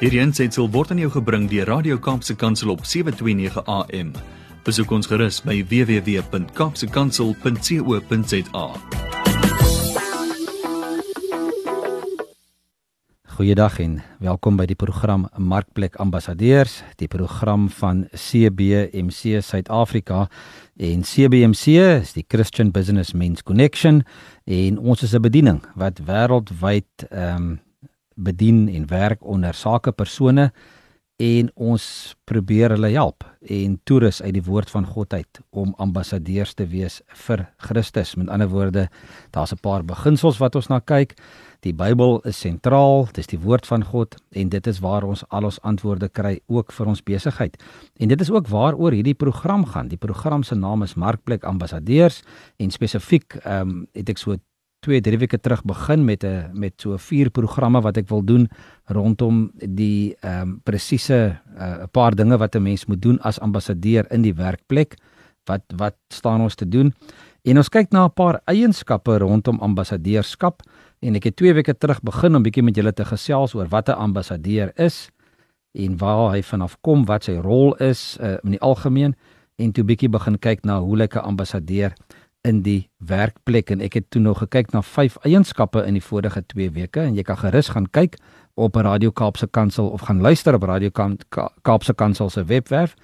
Hierdie aanseit word aan jou gebring deur Radio Kaapse Kansel op 7:29 AM. Besoek ons gerus by www.kapsekansel.co.za. Goeiedag en welkom by die program Markplek Ambassadeurs, die program van CBMC Suid-Afrika. En CBMC is die Christian Business Men's Connection en ons is 'n bediening wat wêreldwyd ehm um, bedien en werk onder sakepersone en ons probeer hulle help en toerus uit die woord van God uit om ambassadeurs te wees vir Christus. Met ander woorde, daar's 'n paar beginsels wat ons na kyk. Die Bybel is sentraal, dit is die woord van God en dit is waar ons al ons antwoorde kry ook vir ons besigheid. En dit is ook waaroor hierdie program gaan. Die program se naam is Markplek Ambassadeurs en spesifiek ehm um, het ek so 2 3 weke terug begin met 'n met so vier programme wat ek wil doen rondom die ehm um, presiese eh, 'n uh, paar dinge wat 'n mens moet doen as ambassadeur in die werkplek. Wat wat staan ons te doen? En ons kyk na 'n paar eienskappe rondom ambassadeurskap en ek het 2 weke terug begin om bietjie met julle te gesels oor wat 'n ambassadeur is en waar hy vanaf kom, wat sy rol is uh, in die algemeen en toe bietjie begin kyk na hoe lyk 'n ambassadeur in die werkplek en ek het toe nog gekyk na vyf eienskappe in die vorige 2 weke en jy kan gerus gaan kyk op Radio Kaapse Kansel of gaan luister op Radio Kaapse Kansel se webwerf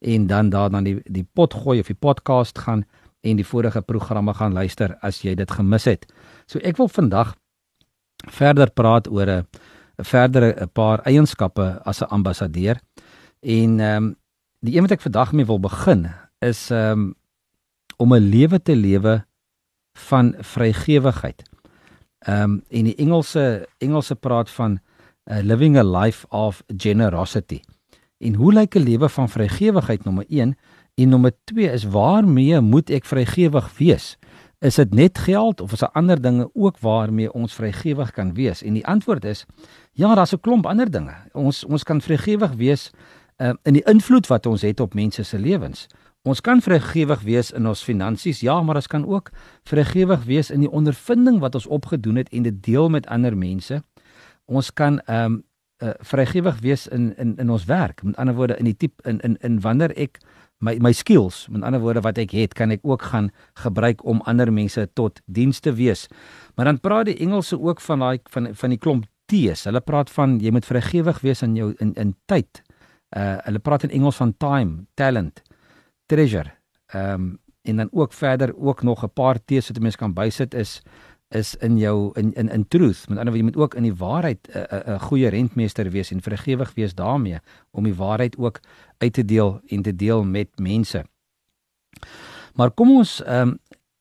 en dan daar dan die die pot gooi of die podcast gaan en die vorige programme gaan luister as jy dit gemis het. So ek wil vandag verder praat oor 'n verdere 'n paar eienskappe as 'n ambassadeur. En ehm um, die een wat ek vandag mee wil begin is ehm um, om 'n lewe te lewe van vrygewigheid. Ehm um, en die Engelse Engelse praat van uh, living a life of generosity. En hoe lyk 'n lewe van vrygewigheid nommer 1 en nommer 2 is waarmee moet ek vrygewig wees? Is dit net geld of is daar ander dinge ook waarmee ons vrygewig kan wees? En die antwoord is ja, daar's 'n klomp ander dinge. Ons ons kan vrygewig wees uh, in die invloed wat ons het op mense se lewens. Ons kan vrygewig wees in ons finansies, ja, maar ons kan ook vrygewig wees in die ondervinding wat ons opgedoen het en dit deel met ander mense. Ons kan ehm um, uh, vrygewig wees in in in ons werk. Met ander woorde in die tipe in in in wanneer ek my my skills, met ander woorde wat ek het, kan ek ook gaan gebruik om ander mense tot diens te wees. Maar dan praat die Engelse ook van daai van van die klomp T's. Hulle praat van jy moet vrygewig wees in jou in in tyd. Uh hulle praat in Engels van time, talent treasure. Ehm um, en dan ook verder ook nog 'n paar T's wat 'n mens kan bysit is is in jou in in in truth. Met ander woorde jy moet ook in die waarheid 'n 'n 'n goeie rentmeester wees en vergewig wees daarmee om die waarheid ook uit te deel en te deel met mense. Maar kom ons ehm um,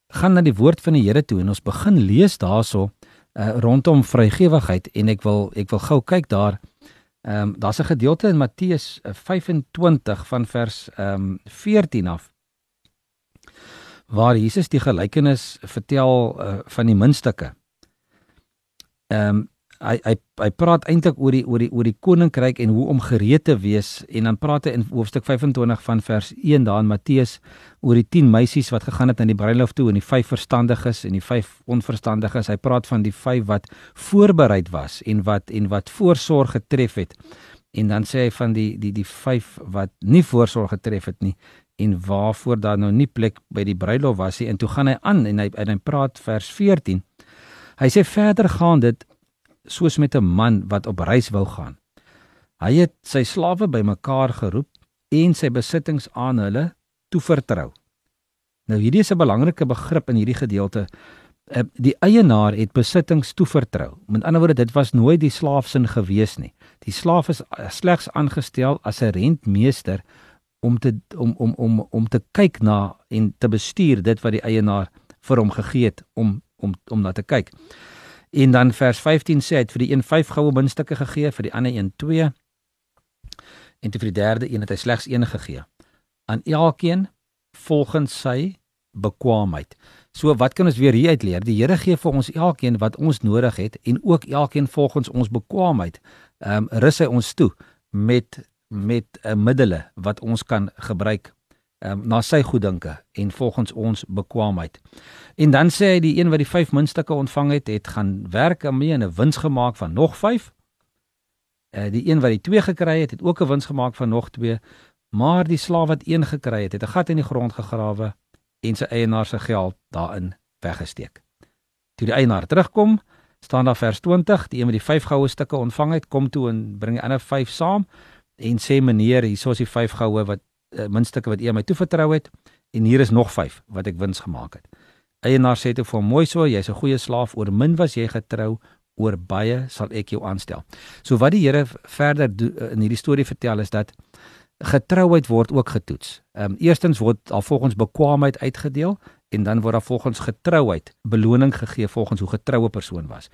gaan na die woord van die Here toe en ons begin lees daarso uh, rondom vrygewigheid en ek wil ek wil gou kyk daar Ehm um, daar's 'n gedeelte in Matteus 25 eh, van vers ehm um, 14 af waar Jesus die gelykenis vertel uh, van die muntstukke. Ehm um, hy hy hy praat eintlik oor die oor die oor die koninkryk en hoe om gereed te wees en dan praat hy in hoofstuk 25 van vers 1 daar in Matteus oor die 10 meisies wat gegaan het na die bruilof toe en die 5 verstandiges en die 5 onverstandiges. Hy praat van die 5 wat voorbereid was en wat en wat voorsorg getref het. En dan sê hy van die die die 5 wat nie voorsorg getref het nie en waarvoor daar nou nie plek by die bruilof was nie. En toe gaan hy aan en hy en hy praat vers 14 hy sê verder gaan dit soos met 'n man wat op reis wou gaan. Hy het sy slawe bymekaar geroep en sy besittings aan hulle toevertrou. Nou hierdie is 'n belangrike begrip in hierdie gedeelte. Eh, die eienaar het besittings toevertrou. Met ander woorde, dit was nooit die slaaf se gewees nie. Die slaaf is eh, slegs aangestel as 'n rentmeester om te om om om om te kyk na en te bestuur dit wat die eienaar vir hom gegee het om om om na te kyk. En dan vers 15 sê hy het vir die een 5 goue muntstukke gegee, vir die ander een 2 en vir die derde een het hy slegs een gegee. Aan elkeen volgens sy bekwaamheid. So wat kan ons weer hier uit leer? Die Here gee vir ons elkeen wat ons nodig het en ook elkeen volgens ons bekwaamheid. Ehm um, rus hy ons toe met met 'n uh, middele wat ons kan gebruik um, na sy goeddinke en volgens ons bekwaamheid. En dan sê hy die een wat die 5 muntstukke ontvang het, het gaan werk en 'n wins gemaak van nog 5. Uh, die een wat die 2 gekry het, het ook 'n wins gemaak van nog 2, maar die slaaf wat 1 gekry het, het 'n gat in die grond gegrawe en sy eienaar se geld daarin weggesteek. Toe die eienaar terugkom, staan daar vers 20, die een wat die 5 goue stukke ontvang het, kom toe en bring die ander 5 saam en sê meneer, hier is die 5 goue wat uh, muntstukke wat u my toevertrou het en hier is nog 5 wat ek wins gemaak het. Eienaar sê toe vir "Mooi so, jy's 'n goeie slaaf, oor min was jy getrou, oor baie sal ek jou aanstel." So wat die Here verder in hierdie storie vertel is dat getrouheid word ook getoets. Ehm um, eerstens word daar volgens bekwaamheid uitgedeel en dan word daar volgens getrouheid beloning gegee volgens hoe getroue persoon was.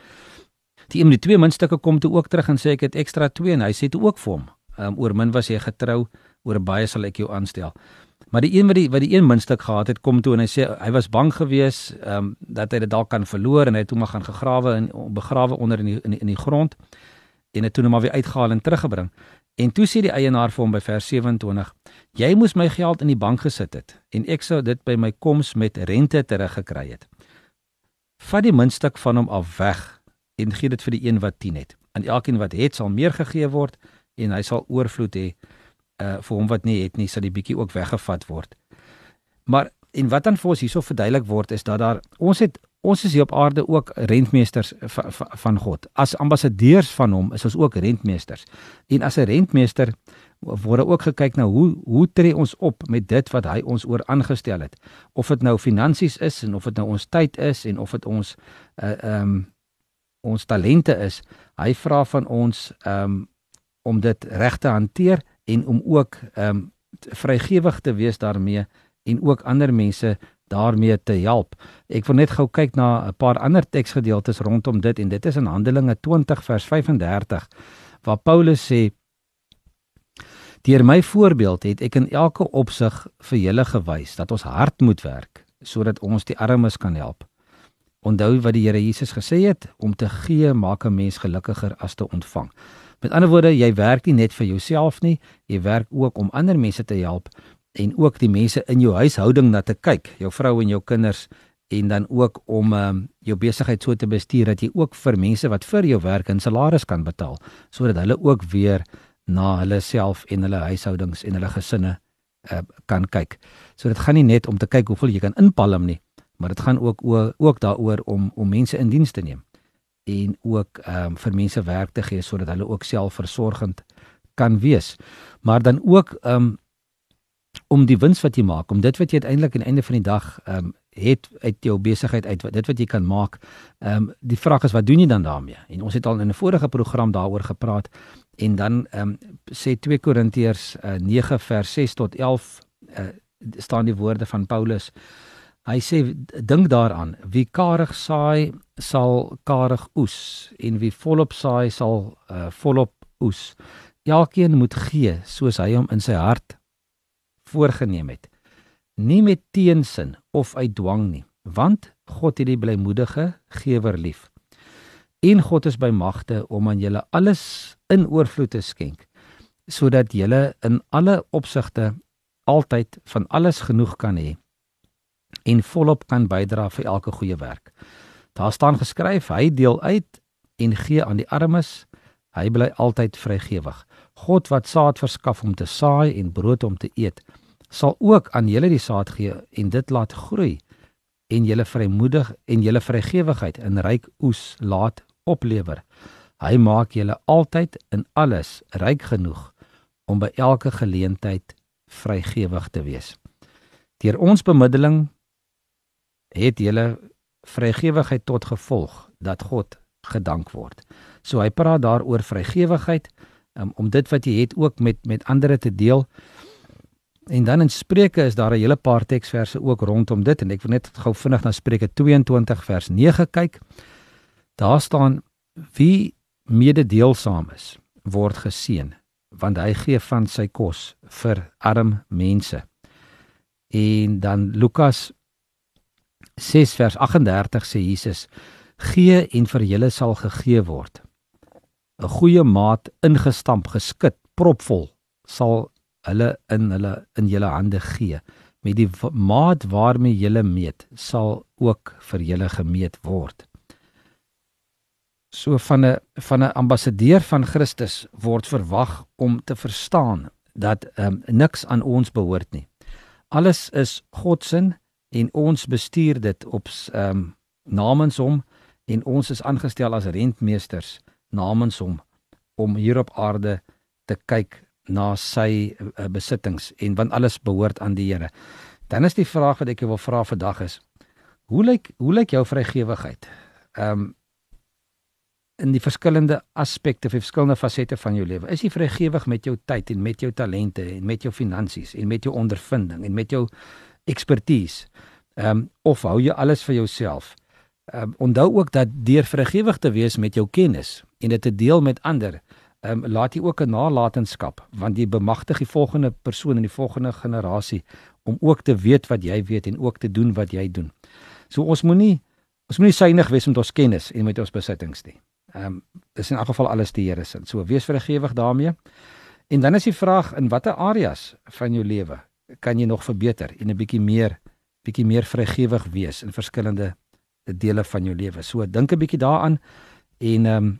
Die een met die twee muntstukke kom toe ook terug en sê ek het ekstra 2 en hy sê toe ook vir hom: "Ehm um, oor min was jy getrou, oor baie sal ek jou aanstel." Maar die een wat die wat die een muntstuk gehad het, kom toe en hy sê hy was bang geweest ehm um, dat hy dit dalk kan verloor en hy het toe maar gaan gegrawe en begrawe onder in die, in die, in die grond en het toe net maar weer uitgehaal en teruggebring. En toe sê die eienaar vir hom by vers 27: "Jy moes my geld in die bank gesit het en ek sou dit by my koms met rente teruggekry het. Vat die muntstuk van hom af weg en gee dit vir die een wat 10 het. Aan elkeen wat het sal meer gegee word en hy sal oorvloed hê." Uh vir hom wat nie het nie, sal die bietjie ook weggevat word. Maar en wat dan vir ons hierso verduidelik word is dat daar ons het ons is hier op aarde ook rentmeesters van, van God. As ambassadeurs van hom is ons ook rentmeesters. En as 'n rentmeester word ook gekyk na hoe hoe tree ons op met dit wat hy ons oor aangestel het. Of dit nou finansies is en of dit nou ons tyd is en of dit ons uh ehm um, ons talente is. Hy vra van ons ehm um, om dit reg te hanteer en om ook ehm um, vrygewig te wees daarmee en ook ander mense daarmee te help. Ek wil net gou kyk na 'n paar ander teksgedeeltes rondom dit en dit is in Handelinge 20 vers 35 waar Paulus sê Deur my voorbeeld het ek in elke opsig vir julle gewys dat ons hard moet werk sodat ons die armes kan help. Onthou wat die Here Jesus gesê het om te gee maak 'n mens gelukkiger as te ontvang. Met ander woorde, jy werk nie net vir jouself nie, jy werk ook om ander mense te help en ook die mense in jou huishouding na te kyk, jou vrou en jou kinders en dan ook om um, jou besigheid so te bestuur dat jy ook vir mense wat vir jou werk 'n salaris kan betaal sodat hulle ook weer na hulle self en hulle huishoudings en hulle gesinne uh, kan kyk. So dit gaan nie net om te kyk hoeveel jy kan inpalm nie, maar dit gaan ook ook daaroor om om mense in diens te neem en ook ehm um, vir mense werk te gee sodat hulle ook selfversorgend kan wees. Maar dan ook ehm um, om die wins wat jy maak, om dit wat jy uiteindelik aan die einde van die dag ehm um, het uit jou besigheid uit dit wat jy kan maak. Ehm um, die vraag is wat doen jy dan daarmee? En ons het al in 'n vorige program daaroor gepraat en dan ehm um, sê 2 Korintiërs uh, 9 vers 6 tot 11 uh, eh, staan die woorde van Paulus Hy sê dink daaraan, wie karig saai sal karig oes en wie volop saai sal uh, volop oes. Elkeen moet gee soos hy hom in sy hart voorgenem het. Nie met teensin of uit dwang nie, want God het die blymoedige gewer lief. En God is by magte om aan julle alles in oorvloed te skenk sodat julle in alle opsigte altyd van alles genoeg kan hê en volop kan bydra vir elke goeie werk. Daar staan geskryf: Hy deel uit en gee aan die armes. Hy bly altyd vrygewig. God wat saad verskaf om te saai en brood om te eet, sal ook aan julle die saad gee en dit laat groei en julle vrymoedig en julle vrygewigheid in ryk oes laat oplewer. Hy maak julle altyd in alles ryk genoeg om by elke geleentheid vrygewig te wees. Deur ons bemiddeling het julle vrygewigheid tot gevolg dat God gedank word. So hy praat daaroor vrygewigheid um, om dit wat jy het ook met met ander te deel. En dan in Spreuke is daar 'n hele paar teksverse ook rondom dit en ek wil net gou vinnig na Spreuke 22 vers 9 kyk. Daar staan wie mededeelsaam is word geseën want hy gee van sy kos vir arm mense. En dan Lukas 6 vers 38 sê Jesus: "Gee en vir julle sal gegee word. 'n Goeie maat ingestamp, geskit, propvol sal hulle in hulle in julle hande gee. Met die maat waarmee julle meet, sal ook vir julle gemeet word." So van 'n van 'n ambassadeur van Christus word verwag om te verstaan dat um, niks aan ons behoort nie. Alles is God se en ons bestuur dit op ehm um, namens hom en ons is aangestel as rentmeesters namens hom om hier op aarde te kyk na sy uh, besittings en want alles behoort aan die Here. Dan is die vraag wat ek jou wil vra vandag is: Hoe lyk hoe lyk jou vrygewigheid? Ehm um, in die verskillende aspekte of verskillende fasette van jou lewe. Is jy vrygewig met jou tyd en met jou talente en met jou finansies en met jou ondervinding en met jou ekspertise? Ehm um, of hou jy alles vir jouself? Ehm um, onthou ook dat deur vrygewig te wees met jou kennis en dit te deel met ander, ehm um, laat jy ook 'n nalatenskap want jy bemagtig die volgende persoon in die volgende generasie om ook te weet wat jy weet en ook te doen wat jy doen. So ons moenie ons moenie suinig wees met ons kennis en met ons besittings nie. Ehm um, dis in elk geval alles die Here se. So wees vrygewig daarmee. En dan is die vraag in watter areas van jou lewe kan jy nog verbeter en 'n bietjie meer bietjie meer vrygewig wees in verskillende dele van jou lewe. So dink 'n bietjie daaraan en ehm um,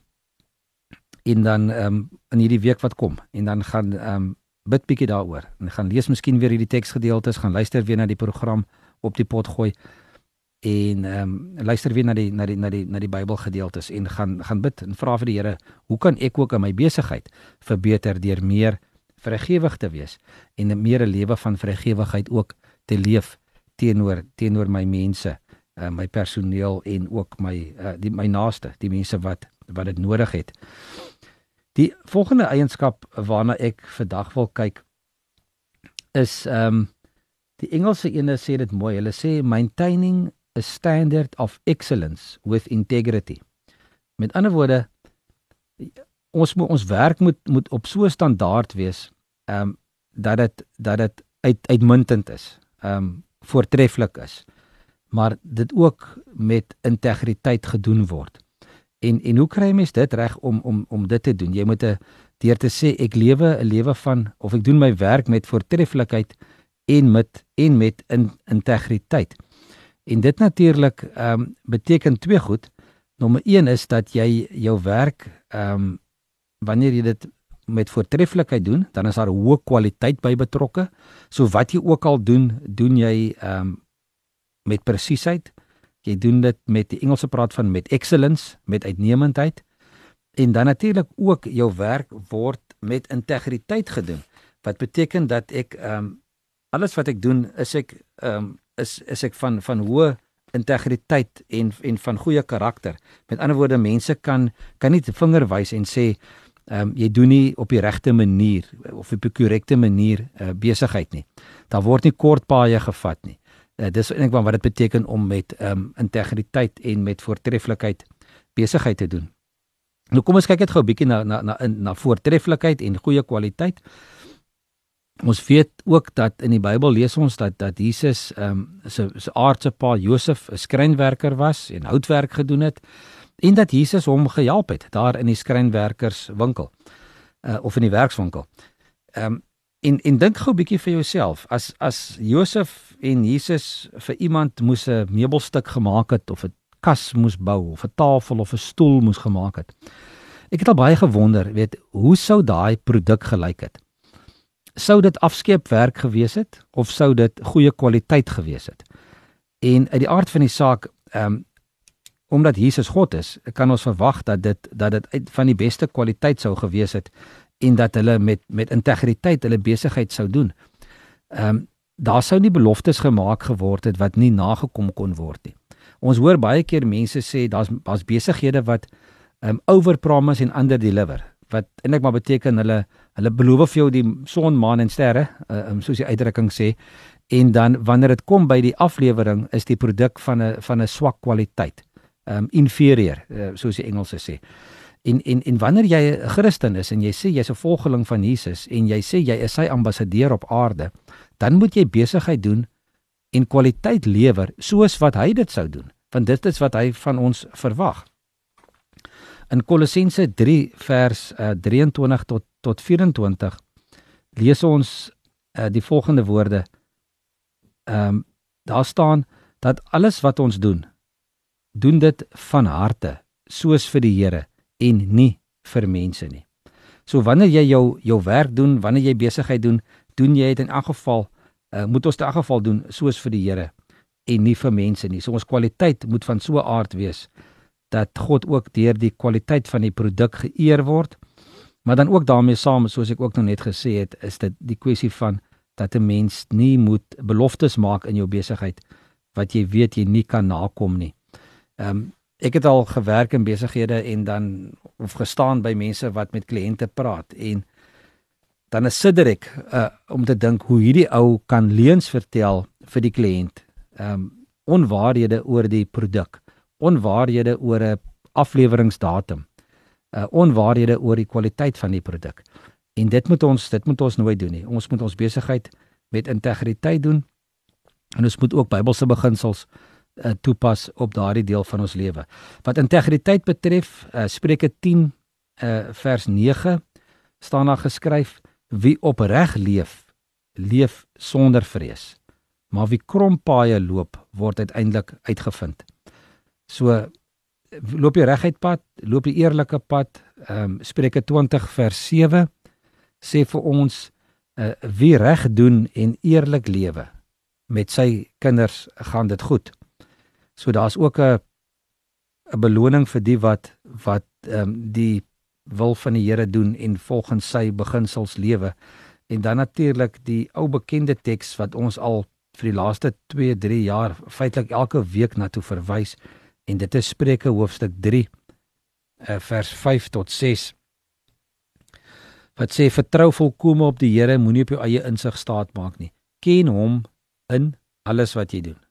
en dan ehm um, in hierdie week wat kom en dan gaan ehm um, bid bietjie daaroor en gaan lees miskien weer hierdie teksgedeeltes, gaan luister weer na die program op die pot gooi en ehm um, luister weer na die na die na die na die Bybelgedeeltes en gaan gaan bid en vra vir die Here, hoe kan ek ook in my besigheid verbeter deur meer vrygewig te wees en 'n meer 'n lewe van vrygewigheid ook te leef teenoor teenoor my mense, uh, my personeel en ook my uh, die my naaste, die mense wat wat dit nodig het. Die volgende eienskap waarna ek vandag wil kyk is ehm um, die Engelse ene sê dit mooi. Hulle sê maintaining a standard of excellence with integrity. Met ander woorde ons moet ons werk moet moet op so 'n standaard wees ehm um, dat dit dat dit uit uitmuntend is. Ehm um, voortreffelik is. Maar dit ook met integriteit gedoen word. En en hoe kry mens dit reg om om om dit te doen? Jy moet 'n deur te sê ek lewe 'n lewe van of ek doen my werk met voortreffelikheid en met en met in, integriteit. En dit natuurlik ehm um, beteken twee goed. Nommer 1 is dat jy jou werk ehm um, wanneer jy dit met voortreffelikheid doen, dan is daar hoë kwaliteit by betrokke. So wat jy ook al doen, doen jy ehm um, met presisheid. Jy doen dit met die Engelse praat van met excellence, met uitnemendheid. En dan natuurlik ook jou werk word met integriteit gedoen. Wat beteken dat ek ehm um, alles wat ek doen is ek ehm um, is is ek van van hoë integriteit en en van goeie karakter. Met ander woorde, mense kan kan nie vinger wys en sê ehm um, jy doen nie op die regte manier of op die korrekte manier uh, besigheid nie. Daar word nie kort paaie gevat nie. Uh, dis eintlik wat dit beteken om met ehm um, integriteit en met voortreffelikheid besigheid te doen. Nou kom ons kyk net gou 'n bietjie na na na na voortreffelikheid en goeie kwaliteit. Ons weet ook dat in die Bybel lees ons dat dat Jesus ehm um, se se aardse pa Josef 'n skrynwerker was en houtwerk gedoen het en dat Jesus hom gehelp het daar in die skrynwerkerswinkel uh, of in die werkswinkel. Ehm um, en en dink gou 'n bietjie vir jouself as as Josef en Jesus vir iemand moes 'n meubelstuk gemaak het of 'n kas moes bou of 'n tafel of 'n stoel moes gemaak het. Ek het al baie gewonder, weet, hoe sou daai produk gelyk het? sou dit afskeepwerk gewees het of sou dit goeie kwaliteit gewees het? En uit die aard van die saak, ehm um, omdat Jesus God is, kan ons verwag dat dit dat dit uit van die beste kwaliteit sou gewees het en dat hulle met met integriteit hulle besigheid sou doen. Ehm um, daar sou nie beloftes gemaak geword het wat nie nagekom kon word nie. Ons hoor baie keer mense sê daar's daar's besighede wat ehm um, overpromise en under deliver wat eintlik maar beteken hulle hulle beloof vir jou die son, maan en sterre, uh, um, soos die uitdrukking sê, en dan wanneer dit kom by die aflewering is die produk van 'n van 'n swak kwaliteit. Um inferior, uh, soos die Engelse sê. En en en wanneer jy 'n Christen is en jy sê jy's 'n volgeling van Jesus en jy sê jy is sy ambassadeur op aarde, dan moet jy besigheid doen en kwaliteit lewer soos wat hy dit sou doen, want dit is wat hy van ons verwag. In Kolossense 3 vers uh, 23 tot tot 24 lees ons uh, die volgende woorde. Ehm um, daar staan dat alles wat ons doen, doen dit van harte soos vir die Here en nie vir mense nie. So wanneer jy jou jou werk doen, wanneer jy besigheid doen, doen jy dit in elk geval uh, moet ons in elk geval doen soos vir die Here en nie vir mense nie. So ons kwaliteit moet van so 'n aard wees dat God ook deur die kwaliteit van die produk geëer word. Maar dan ook daarmee saam, soos ek ook nou net gesê het, is dit die kwessie van dat 'n mens nie moet beloftes maak in jou besigheid wat jy weet jy nie kan nakom nie. Ehm um, ek het al gewerk in besighede en dan of gestaan by mense wat met kliënte praat en dan is sidder ek uh, om te dink hoe hierdie ou kan leuns vertel vir die kliënt. Ehm um, onwaarhede oor die produk, onwaarhede oor 'n afleweringsdatum, uh onwaarhede oor die kwaliteit van die produk. En dit moet ons dit moet ons nooit doen nie. Ons moet ons besigheid met integriteit doen en ons moet ook Bybelse beginsels uh, toepas op daardie deel van ons lewe. Wat integriteit betref, uh, Spreuke 10 uh, vers 9 staan daar geskryf: Wie opreg leef, leef sonder vrees. Maar wie krom paaie loop, word uiteindelik uitgevind. So loop jy reguit pad, loop jy eerlike pad. Ehm um, Spreuke 20 vers 7 sê vir ons uh, wie reg doen en eerlik lewe met sy kinders gaan dit goed. So daar's ook 'n 'n beloning vir die wat wat ehm um, die wil van die Here doen en volgens sy beginsels lewe. En dan natuurlik die ou bekende teks wat ons al vir die laaste 2, 3 jaar feitelik elke week na toe verwys. En dit is Spreuke hoofstuk 3 uh, vers 5 tot 6 wat sê vertrou volkome op die Here moenie op jou eie insig staat maak nie. Ken hom in alles wat jy doen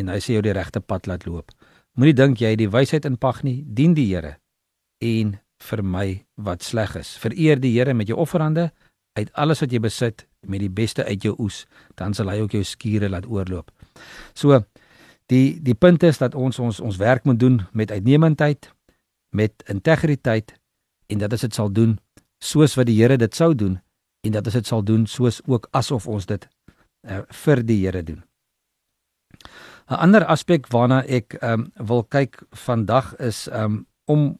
en hy sê jy die regte pad laat loop moenie dink jy die wysheid inpag nie dien die Here en vir my wat sleg is vereer die Here met jou offerande uit alles wat jy besit met die beste uit jou oes, dan sal hy ook jou skure laat oorloop. So die die punt is dat ons ons ons werk moet doen met uitnemendheid, met integriteit en dat dit sal doen soos wat die Here dit sou doen en dat dit sal doen soos ook asof ons dit uh, vir die Here doen. 'n Ander aspek waarna ek um, wil kyk vandag is um, om 'n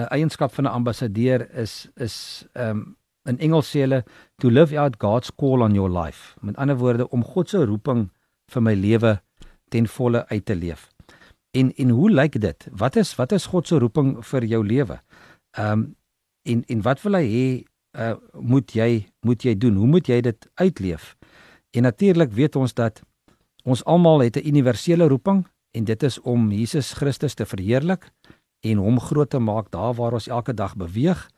uh, eienskap van 'n ambassadeur is is um, In Engels sê hulle to live out God's call on your life. Met ander woorde om God se roeping vir my lewe ten volle uit te leef. En en hoe lyk dit? Wat is wat is God se roeping vir jou lewe? Ehm um, en en wat wil hy hê uh, moet jy moet jy doen? Hoe moet jy dit uitleef? En natuurlik weet ons dat ons almal het 'n universele roeping en dit is om Jesus Christus te verheerlik en hom groot te maak daar waar ons elke dag beweeg.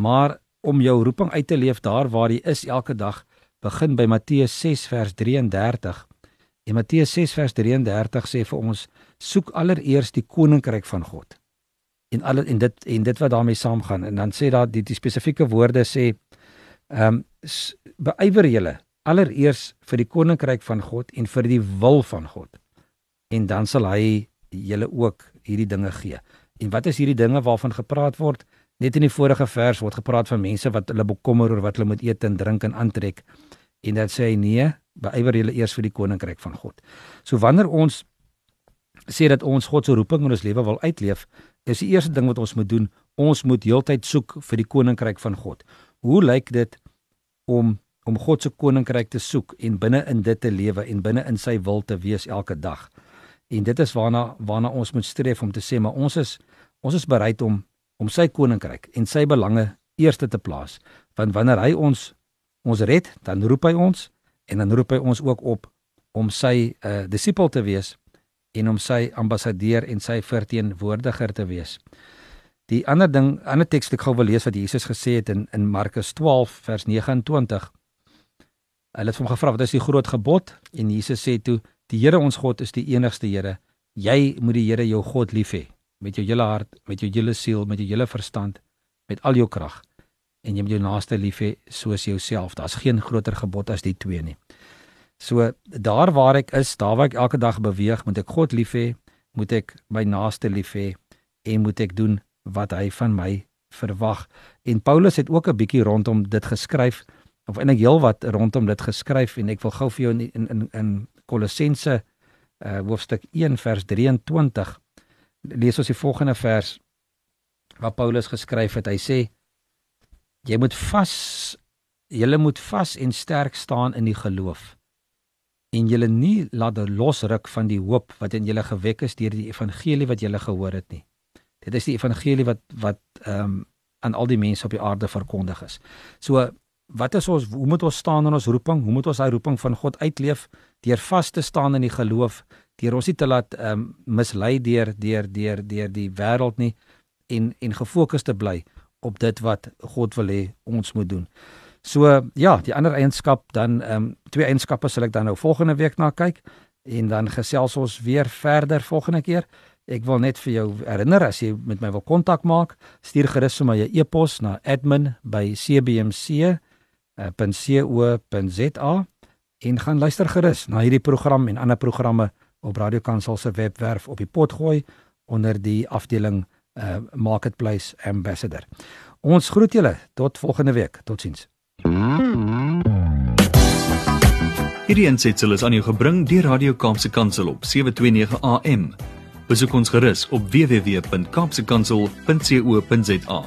Maar om jou roeping uit te leef daar waar jy is elke dag begin by Matteus 6 vers 33. En Matteus 6 vers 33 sê vir ons soek allereers die koninkryk van God. En al en dit en dit wat daarmee saamgaan en dan sê daar die, die spesifieke woorde sê ehm um, beywer julle allereers vir die koninkryk van God en vir die wil van God. En dan sal hy julle ook hierdie dinge gee. En wat is hierdie dinge waarvan gepraat word? Net in die vorige vers word gepraat van mense wat hulle bekommer oor wat hulle moet eet en drink en aantrek. En dan sê hy nee, beywer julle eers vir die koninkryk van God. So wanneer ons sê dat ons God se roeping in ons lewe wil uitleef, is die eerste ding wat ons moet doen, ons moet heeltyd soek vir die koninkryk van God. Hoe lyk dit om om God se koninkryk te soek en binne in dit te lewe en binne in sy wil te wees elke dag? En dit is waarna waarna ons moet streef om te sê maar ons is ons is bereid om om sy koninkryk en sy belange eerste te plaas. Want wanneer hy ons ons red, dan roep hy ons en dan roep hy ons ook op om sy uh, disipel te wees en om sy ambassadeur en sy verteenwoordiger te wees. Die ander ding, ander teks wat ek gou wil lees wat Jesus gesê het in in Markus 12 vers 29. Hulle het hom gevra wat is die groot gebod en Jesus sê toe die Here ons God is die enigste Here. Jy moet die Here jou God lief hê met jou hele hart, met jou hele siel, met jou hele verstand, met al jou krag en jy moet jou naaste lief hê soos jouself. Daar's geen groter gebod as die twee nie. So daar waar ek is, daar waar ek elke dag beweeg, moet ek God lief hê, moet ek my naaste lief hê en moet ek doen wat hy van my verwag. En Paulus het ook 'n bietjie rondom dit geskryf of eintlik heel wat rondom dit geskryf en ek wil gou vir jou in in in Kolossense uh, hoofstuk 1 vers 23 lees ons die volgende vers wat Paulus geskryf het. Hy sê jy moet vas julle moet vas en sterk staan in die geloof en julle nie laat losruk van die hoop wat in julle gewek is deur die evangelie wat julle gehoor het nie. Dit is die evangelie wat wat ehm um, aan al die mense op die aarde verkondig is. So wat is ons hoe moet ons staan in ons roeping? Hoe moet ons daai roeping van God uitleef? Deur vas te staan in die geloof, deur ons nie te laat ehm um, mislei deur deur deur deur die wêreld nie en en gefokus te bly op dit wat God wil hê ons moet doen. So ja, die ander eienskap dan ehm um, twee eienskappe sal ek dan nou volgende week na kyk en dan gesels ons weer verder volgende keer. Ek wil net vir jou herinner as jy met my wil kontak maak, stuur gerus my 'n e-pos na admin@cbmc.co.za en gaan luister gerus na hierdie program en ander programme op Radio Kansel se webwerf op die pot gooi onder die afdeling uh, Marketplace Ambassador. Ons groet julle tot volgende week. Totsiens. Hierdie ensitsel is aan jou gebring deur Radio Kaapse Kansel op 729 AM. Besoek ons gerus op www.kaapsekansel.co.za.